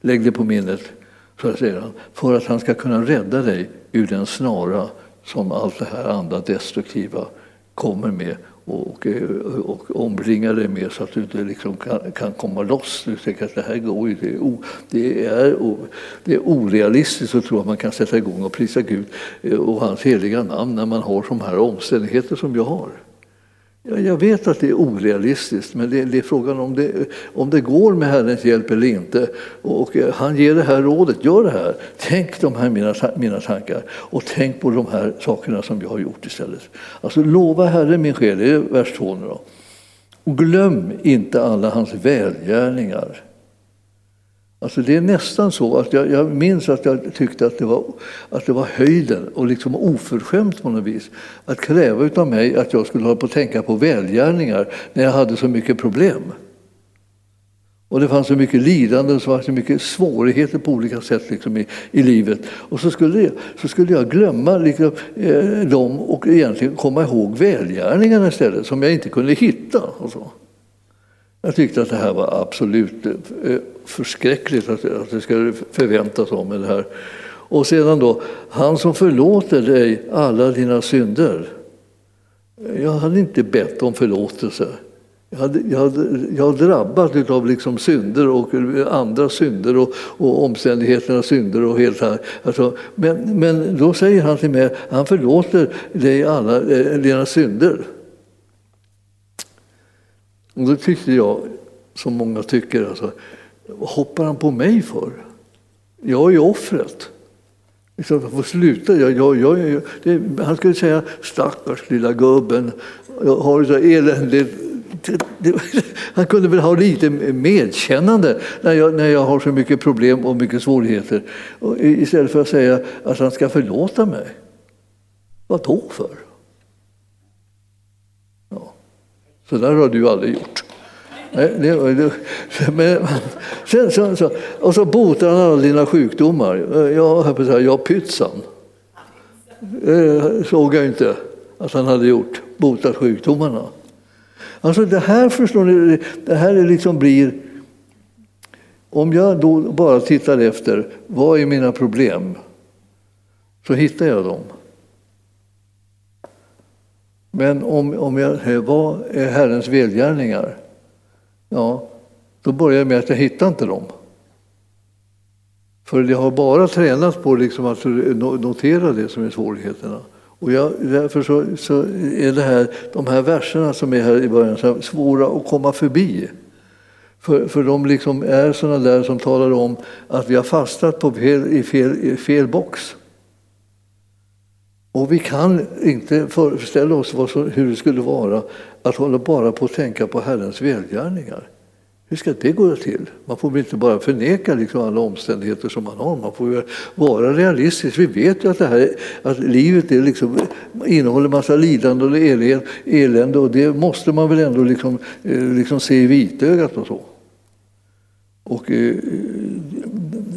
Lägg det på minnet så säger han, för att han ska kunna rädda dig ur den snara som allt det här andra destruktiva kommer med och, eh, och, omringa dig med så att du inte liksom kan, kan komma loss. Du tänker att det här går ju, det är, o, det, är, det är orealistiskt att tro att man kan sätta igång och prisa Gud eh, och hans heliga namn när man har de här omständigheter som jag har. Jag vet att det är orealistiskt, men det, är frågan om det, om det går med Herrens hjälp eller inte. Och och, eh, han ger det här rådet, gör det här. Tänk de här mina, mina tankar och tänk på de här sakerna som jag har gjort istället. Alltså lova Herren min själ, det är vers 2 nu då. Och glöm inte alla hans välgärningar Alltså det är nästan så att jag, jag, minns att jag tyckte att det var, att det var höjden och liksom oförskämt på något vis att kräva av mig att jag skulle hålla på att tänka på välgärningar när jag hade så mycket problem. Och det fanns så mycket lidande och så mycket svårigheter på olika sätt liksom i, i livet. Och så skulle, jag, så skulle jag glömma liksom, eh, dem och egentligen komma ihåg välgärningarna istället som jag inte kunde hitta. Och så. Jag tyckte att det här var absolut eh, förskräckligt att, att det skulle förväntas om det här. Och sedan då, han som förlåter dig alla dina synder. Jag hade inte bett om förlåtelse. Jag hade, jag hade, jag hade drabbats av liksom synder och andra synder och, och omständigheternas synder. och helt här. Alltså, men, men då säger han till mig, han förlåter dig alla eh, dina synder. Och då tyckte jag, som många tycker, alltså, vad hoppar han på mig för? Jag är ju offret. Liksom, jag får sluta. Jag, jag, jag, det, han skulle säga stackars lilla gubben, jag har det så eländigt. Det, det, han kunde väl ha lite medkännande när jag, när jag har så mycket problem och mycket svårigheter. Och istället för att säga att han ska förlåta mig. Vad då för? Ja. Så där har du aldrig gjort. Men, sen, sen, så, och så botar han alla dina sjukdomar. Jag höll på att säga, ja pytsan. Det eh, såg jag inte att han hade gjort, botat sjukdomarna. Alltså det här förstår ni, det här är liksom blir... Om jag då bara tittar efter, vad är mina problem? Så hittar jag dem. Men om, om jag, vad är Herrens välgärningar? Ja, då börjar jag med att jag hittar inte dem. För jag har bara tränat på liksom att notera det som är svårigheterna. Och jag, därför så, så, är det här, de här verserna som är här i början så svåra att komma förbi. För, för de liksom är sådana där som talar om att vi har fastnat på fel, i, fel, i fel box. Och vi kan inte föreställa oss vad, hur det skulle vara att hålla bara på att tänka på Herrens välgärningar. Hur ska det gå till? Man får väl inte bara förneka liksom alla omständigheter som man har. Man får vara realistisk. Vi vet ju att, det här, att livet är liksom, innehåller massa lidande och elände och det måste man väl ändå liksom, eh, liksom se i vitögat och så. Och eh,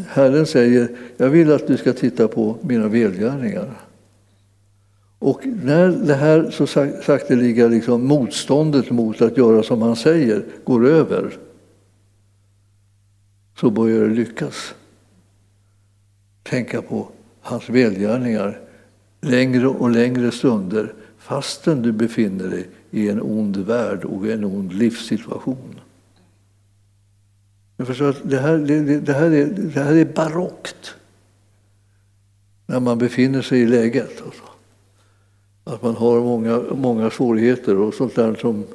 Herren säger, jag vill att du ska titta på mina välgärningar. Och när det här så sakteliga liksom motståndet mot att göra som han säger går över så börjar det lyckas. Tänka på hans välgärningar längre och längre stunder fastän du befinner dig i en ond värld och en ond livssituation. Jag förstår att det här, det, det, här är, det här är barockt när man befinner sig i läget. Alltså. Att man har många, många svårigheter och sånt där som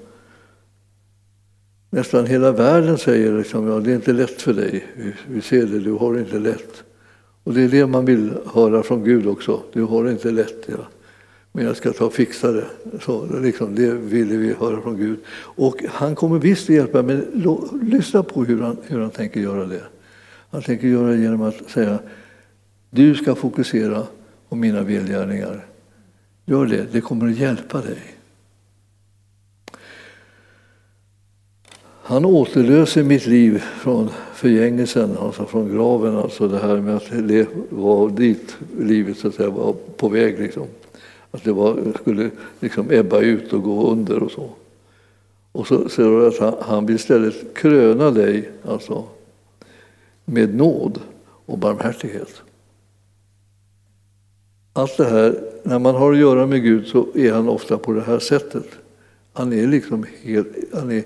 nästan hela världen säger liksom, ja, det är inte lätt för dig. Vi, vi ser det, du har det inte lätt. Och det är det man vill höra från Gud också. Du har det inte lätt. Ja. Men jag ska ta och fixa det. Så, liksom, det ville vi höra från Gud. Och han kommer visst att hjälpa, men lyssna på hur han, hur han tänker göra det. Han tänker göra det genom att säga du ska fokusera på mina välgärningar. Gör det, det kommer att hjälpa dig. Han återlöser mitt liv från förgängelsen, alltså från graven. Alltså det här med att det var dit livet så att säga, var på väg. Liksom. Att det var, skulle liksom ebba ut och gå under och så. Och så säger du att han, han vill istället kröna dig alltså, med nåd och barmhärtighet. Allt det här, när man har att göra med Gud så är han ofta på det här sättet. Han är liksom helt... Han är,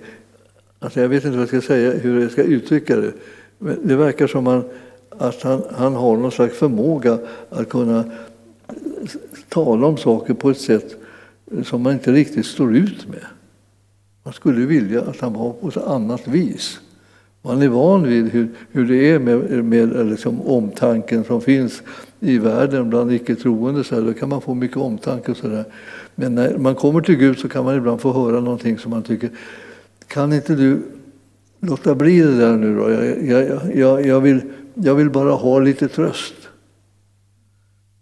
alltså jag vet inte vad jag ska säga, hur jag ska uttrycka det. Men det verkar som han, att han, han har någon slags förmåga att kunna tala om saker på ett sätt som man inte riktigt står ut med. Man skulle vilja att han var på ett annat vis. Man är van vid hur, hur det är med, med liksom omtanken som finns i världen bland icke-troende. Så här, då kan man få mycket omtanke. Och så där. Men när man kommer till Gud så kan man ibland få höra någonting som man tycker, kan inte du låta bli det där nu då? Jag, jag, jag, jag, vill, jag vill bara ha lite tröst.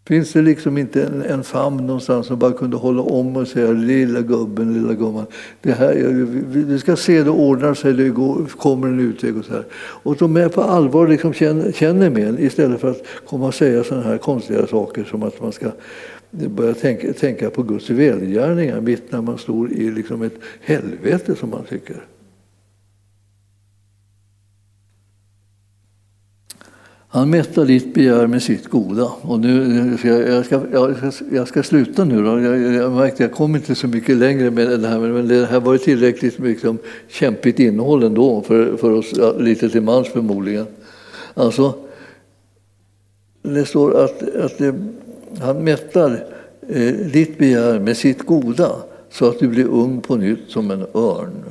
Finns det liksom inte en, en famn någonstans som bara kunde hålla om och säga lilla gubben, lilla gumman. Det här, vi ska se, det ordnar sig, det går, kommer en utväg och så här. Och de är på allvar liksom känner, känner med en istället för att komma och säga sådana här konstiga saker som att man ska börja tänka, tänka på Guds välgärningar mitt när man står i liksom ett helvete som man tycker. Han mättar ditt begär med sitt goda. Och nu, jag, ska, jag, ska, jag ska sluta nu. Då. Jag, jag märkte jag kom inte så mycket längre med det här, men det här var tillräckligt liksom, kämpigt innehåll ändå för, för oss lite till mans förmodligen. Alltså, det står att, att det, han mättar eh, ditt begär med sitt goda så att du blir ung på nytt som en örn.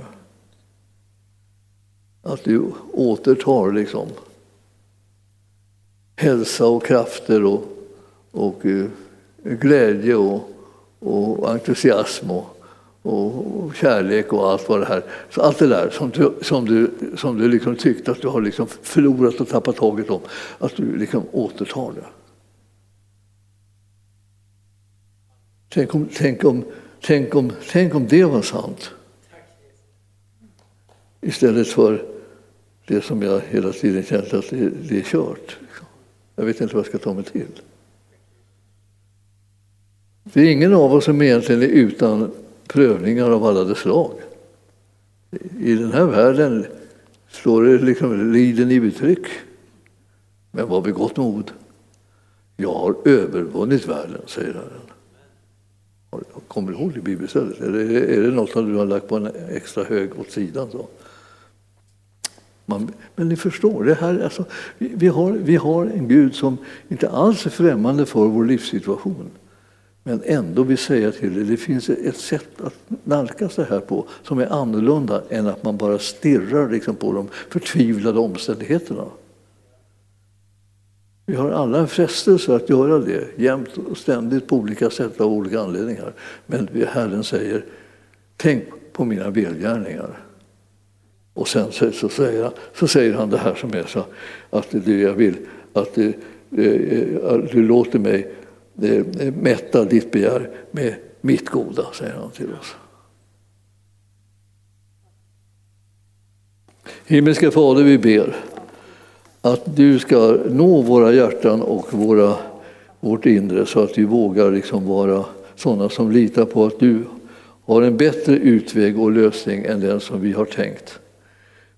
Att du återtar liksom hälsa och krafter och, och eh, glädje och, och entusiasm och, och, kärlek och allt vad det här. Så allt det där som du, som du, som du liksom tyckte att du har liksom förlorat och tappat taget om, att du liksom återtar det. Tänk om, tänk, om, tänk, om, tänk om det var sant. Istället för det som jag hela tiden känt att det, det är kört. Jag vet inte vad jag ska ta mig till. Det är ingen av oss som egentligen är utan prövningar av alla dess slag. I den här världen står det liksom liden i uttryck. Men var vid gott mod. Jag har övervunnit världen, säger Herren. Kommer du ihåg det bibelstället? Är det, är det något som du har lagt på en extra hög åt sidan? Så? Man, men ni förstår, det här, alltså, vi, vi, har, vi har en Gud som inte alls är främmande för vår livssituation. Men ändå vill säga till dig, det finns ett sätt att nalkas det här på som är annorlunda än att man bara stirrar liksom på de förtvivlade omständigheterna. Vi har alla en frestelse att göra det jämt och ständigt på olika sätt av olika anledningar. Men Herren säger, tänk på mina välgärningar. Och sen så, så, säger han, så säger han det här som är så att du, jag vill att du, eh, eh, du låter mig eh, mätta ditt begär med mitt goda, säger han till oss. Himmelska Fader, vi ber att du ska nå våra hjärtan och våra, vårt inre så att vi vågar liksom vara sådana som litar på att du har en bättre utväg och lösning än den som vi har tänkt.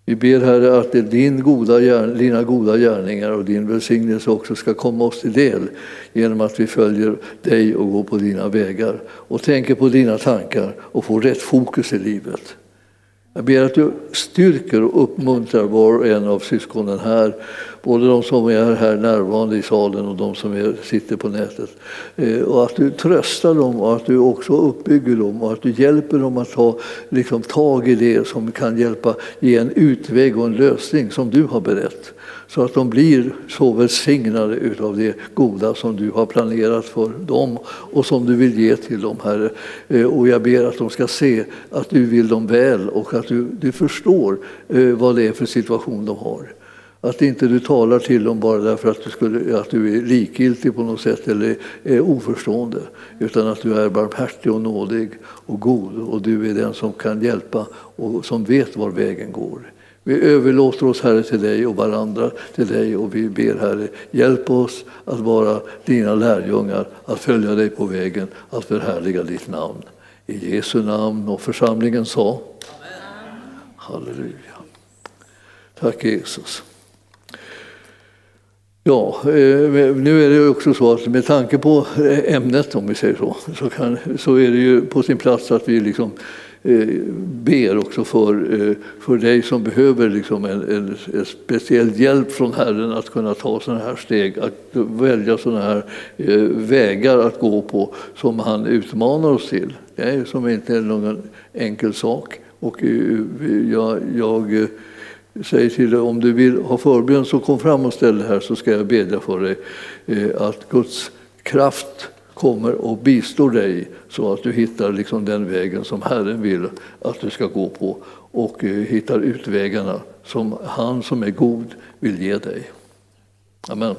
Vi ber Herre att din goda, dina goda gärningar och din välsignelse också ska komma oss till del genom att vi följer dig och går på dina vägar och tänker på dina tankar och får rätt fokus i livet. Jag ber att du styrker och uppmuntrar var och en av syskonen här, både de som är här närvarande i salen och de som är, sitter på nätet. Eh, och att du tröstar dem och att du också uppbygger dem och att du hjälper dem att ta liksom, tag i det som kan hjälpa ge en utväg och en lösning som du har berett så att de blir så välsignade utav det goda som du har planerat för dem och som du vill ge till dem, Herre. Eh, och jag ber att de ska se att du vill dem väl och att du, du förstår eh, vad det är för situation de har. Att inte du talar till dem bara därför att du, skulle, att du är likgiltig på något sätt eller är oförstående. Utan att du är barmhärtig och nådig och god och du är den som kan hjälpa och som vet var vägen går. Vi överlåter oss, Herre, till dig och varandra till dig och vi ber, Herre, hjälp oss att vara dina lärjungar, att följa dig på vägen, att förhärliga ditt namn. I Jesu namn och församlingen sa Amen. Halleluja. Tack Jesus. Ja, eh, nu är det också så att med tanke på eh, ämnet, om vi säger så, så, kan, så är det ju på sin plats att vi liksom eh, ber också för, för dig som behöver liksom en, en, en speciell hjälp från Herren att kunna ta sådana här steg, att välja sådana här vägar att gå på som han utmanar oss till. Det är som inte är någon enkel sak. Och jag, jag säger till dig om du vill ha förbön så kom fram och ställ dig här så ska jag bedja för dig eh, att Guds kraft kommer och bistår dig så att du hittar liksom den vägen som Herren vill att du ska gå på och eh, hittar utvägarna som han som är god vill ge dig. Amen.